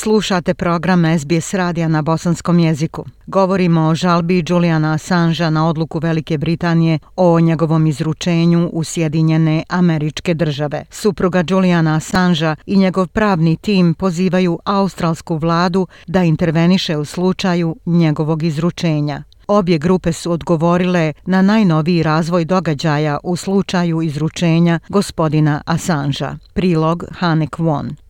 Slušate program SBS radija na bosanskom jeziku. Govorimo o žalbi Juliana Assangea na odluku Velike Britanije o njegovom izručenju u Sjedinjene američke države. Supruga Juliana Assangea i njegov pravni tim pozivaju australsku vladu da interveniše u slučaju njegovog izručenja. Obje grupe su odgovorile na najnoviji razvoj događaja u slučaju izručenja gospodina Assangea. Prilog Hanek Won.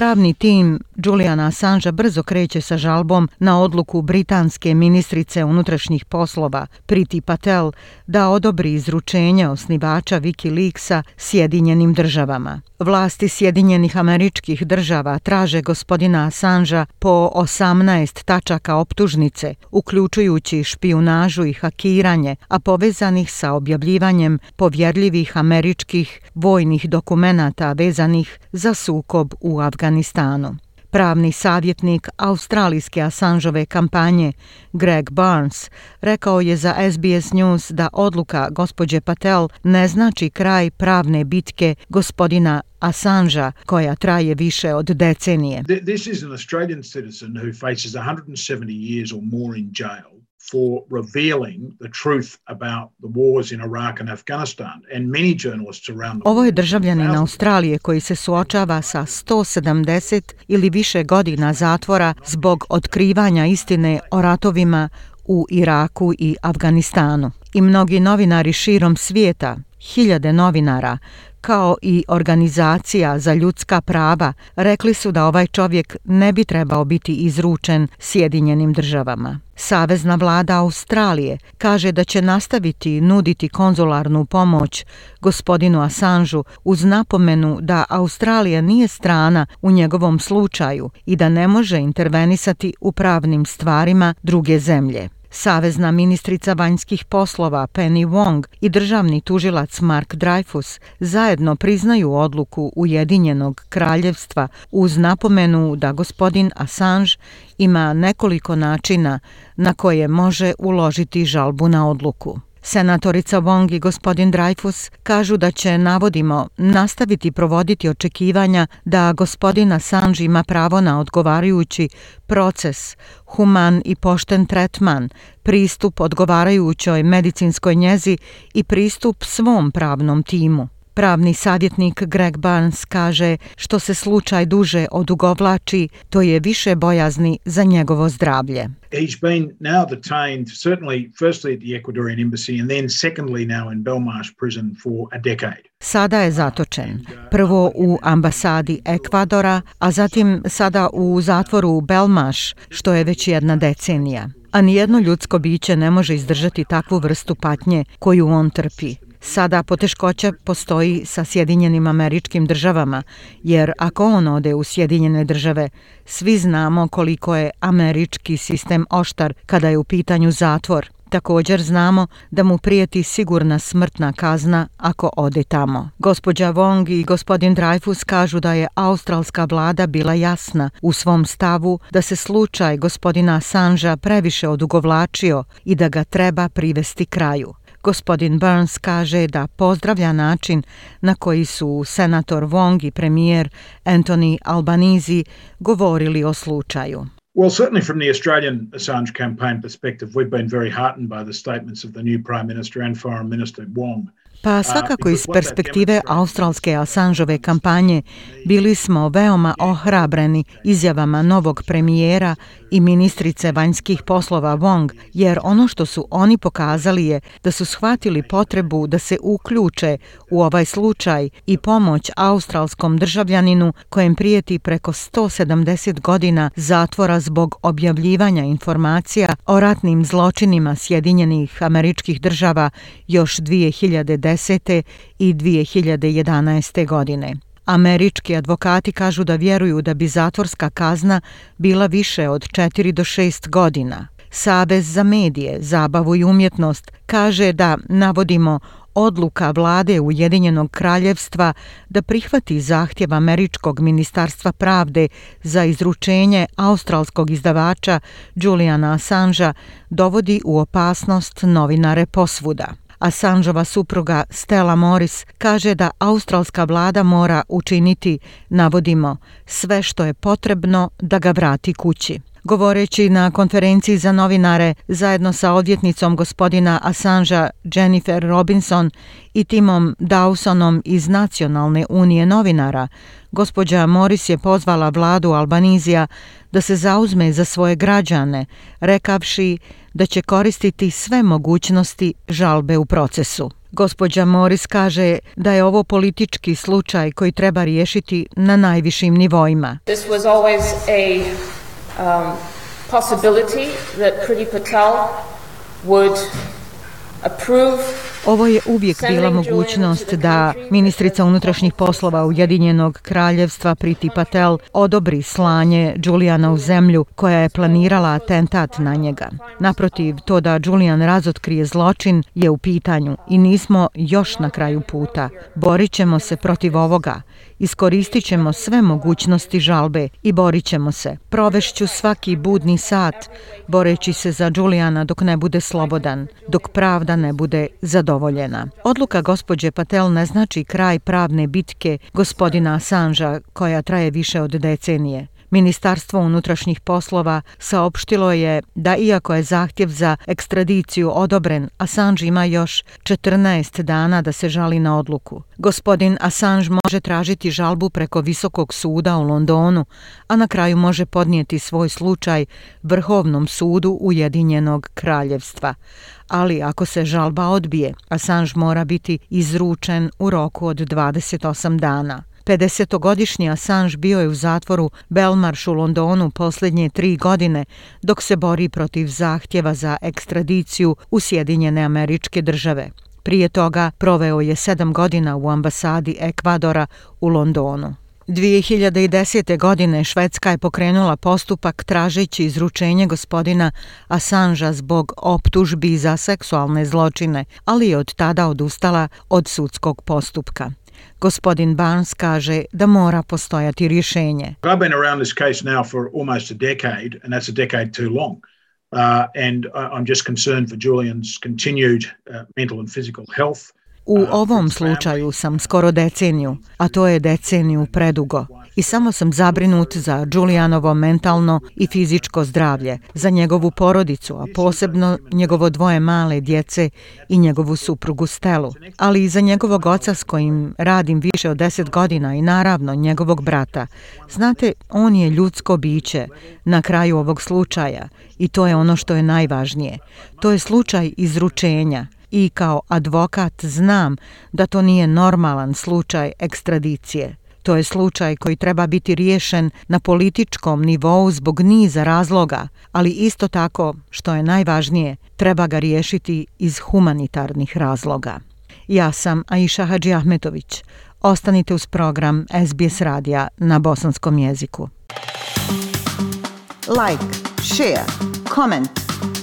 Pravni tim Juliana Assange brzo kreće sa žalbom na odluku britanske ministrice unutrašnjih poslova Priti Patel da odobri izručenje osnivača Wikileaksa Sjedinjenim državama. Vlasti Sjedinjenih američkih država traže gospodina Assangea po 18 tačaka optužnice, uključujući špijunažu i hakiranje, a povezanih sa objavljivanjem povjerljivih američkih vojnih dokumenata vezanih za sukob u Afganistanu. Pravni savjetnik australijske Assangeove kampanje Greg Barnes rekao je za SBS News da odluka gospođe Patel ne znači kraj pravne bitke gospodina Assangea koja traje više od decenije. This is an Australian citizen who faces 170 years or more in jail for revealing the truth about the wars in Iraq and Afghanistan and many journalists around the Ovo je državljanin Australije koji se suočava sa 170 ili više godina zatvora zbog otkrivanja istine o ratovima u Iraku i Afganistanu. I mnogi novinari širom svijeta, hiljade novinara, kao i organizacija za ljudska prava rekli su da ovaj čovjek ne bi trebao biti izručen Sjedinjenim državama. Savezna vlada Australije kaže da će nastaviti nuditi konzularnu pomoć gospodinu Assangeu uz napomenu da Australija nije strana u njegovom slučaju i da ne može intervenisati u pravnim stvarima druge zemlje. Savezna ministrica vanjskih poslova Penny Wong i državni tužilac Mark Dreyfus zajedno priznaju odluku Ujedinjenog kraljevstva uz napomenu da gospodin Assange ima nekoliko načina na koje može uložiti žalbu na odluku. Senatorica Wong i gospodin Dreyfus kažu da će, navodimo, nastaviti provoditi očekivanja da gospodina Assange ima pravo na odgovarajući proces, human i pošten tretman, pristup odgovarajućoj medicinskoj njezi i pristup svom pravnom timu. Pravni savjetnik Greg Barnes kaže što se slučaj duže odugovlači, to je više bojazni za njegovo zdravlje. He's been now detained certainly firstly at the Ecuadorian embassy and then secondly now in Belmarsh prison for a decade. Sada je zatočen. Prvo u ambasadi Ekvadora, a zatim sada u zatvoru u Belmarsh, što je već jedna decenija. A nijedno ljudsko biće ne može izdržati takvu vrstu patnje koju on trpi. Sada poteškoća postoji sa Sjedinjenim američkim državama, jer ako on ode u Sjedinjene države, svi znamo koliko je američki sistem oštar kada je u pitanju zatvor. Također znamo da mu prijeti sigurna smrtna kazna ako ode tamo. Gospođa Wong i gospodin Dreyfus kažu da je australska vlada bila jasna u svom stavu da se slučaj gospodina Assangea previše odugovlačio i da ga treba privesti kraju. Gospodin Burns kaže da pozdravlja način na koji su senator Wong i premijer Anthony Albanizi govorili o slučaju. Well, certainly from the Australian Assange campaign perspective, we've been very heartened by the statements of the new Prime Minister and Foreign Minister Wong. Pa svakako iz perspektive australske Assangeove kampanje bili smo veoma ohrabreni izjavama novog premijera i ministrice vanjskih poslova Wong, jer ono što su oni pokazali je da su shvatili potrebu da se uključe u ovaj slučaj i pomoć australskom državljaninu kojem prijeti preko 170 godina zatvora zbog objavljivanja informacija o ratnim zločinima Sjedinjenih američkih država još 2010. i 2011. godine. Američki advokati kažu da vjeruju da bi zatvorska kazna bila više od 4 do 6 godina. Savez za medije, zabavu i umjetnost kaže da, navodimo, odluka vlade Ujedinjenog kraljevstva da prihvati zahtjev Američkog ministarstva pravde za izručenje australskog izdavača Juliana Assangea dovodi u opasnost novinare posvuda. Assangeova supruga Stella Morris kaže da australska vlada mora učiniti, navodimo, sve što je potrebno da ga vrati kući. Govoreći na konferenciji za novinare zajedno sa odvjetnicom gospodina Assangea Jennifer Robinson i timom Dawsonom iz Nacionalne unije novinara, gospođa Morris je pozvala vladu Albanizija da se zauzme za svoje građane, rekavši da će koristiti sve mogućnosti žalbe u procesu. Gospođa Morris kaže da je ovo politički slučaj koji treba riješiti na najvišim nivoima. This was always a um, possibility that Priti Patel would approve Ovo je uvijek bila mogućnost da ministrica unutrašnjih poslova Ujedinjenog kraljevstva Priti Patel odobri slanje Julijana u zemlju koja je planirala atentat na njega. Naprotiv, to da Julian razotkrije zločin je u pitanju i nismo još na kraju puta. Borit ćemo se protiv ovoga. Iskoristit ćemo sve mogućnosti žalbe i borit ćemo se. Provešću svaki budni sat boreći se za Julijana dok ne bude slobodan, dok pravda ne bude zadovoljena zadovoljena. Odluka gospođe Patel ne znači kraj pravne bitke gospodina Assangea koja traje više od decenije. Ministarstvo unutrašnjih poslova saopštilo je da iako je zahtjev za ekstradiciju odobren, Assange ima još 14 dana da se žali na odluku. Gospodin Assange može tražiti žalbu preko Visokog suda u Londonu, a na kraju može podnijeti svoj slučaj Vrhovnom sudu Ujedinjenog kraljevstva. Ali ako se žalba odbije, Assange mora biti izručen u roku od 28 dana. 50-godišnji Assange bio je u zatvoru Belmarsh u Londonu posljednje tri godine dok se bori protiv zahtjeva za ekstradiciju u Sjedinjene američke države. Prije toga proveo je sedam godina u ambasadi Ekvadora u Londonu. 2010. godine Švedska je pokrenula postupak tražeći izručenje gospodina Assangea zbog optužbi za seksualne zločine, ali je od tada odustala od sudskog postupka. Gospodin Barnes kaže da mora postojati rješenje. I've been around this case now for almost a decade and that's a decade too long. Uh, and I'm just concerned for Julian's continued uh, mental and physical health. U ovom slučaju sam skoro deceniju, a to je deceniju predugo. I samo sam zabrinut za Julijanovo mentalno i fizičko zdravlje, za njegovu porodicu, a posebno njegovo dvoje male djece i njegovu suprugu Stelu, ali i za njegovog oca s kojim radim više od deset godina i naravno njegovog brata. Znate, on je ljudsko biće na kraju ovog slučaja i to je ono što je najvažnije. To je slučaj izručenja i kao advokat znam da to nije normalan slučaj ekstradicije. To je slučaj koji treba biti riješen na političkom nivou zbog niza razloga, ali isto tako, što je najvažnije, treba ga riješiti iz humanitarnih razloga. Ja sam Aisha Hadži Ahmetović. Ostanite uz program SBS radija na bosanskom jeziku. Like, share, comment.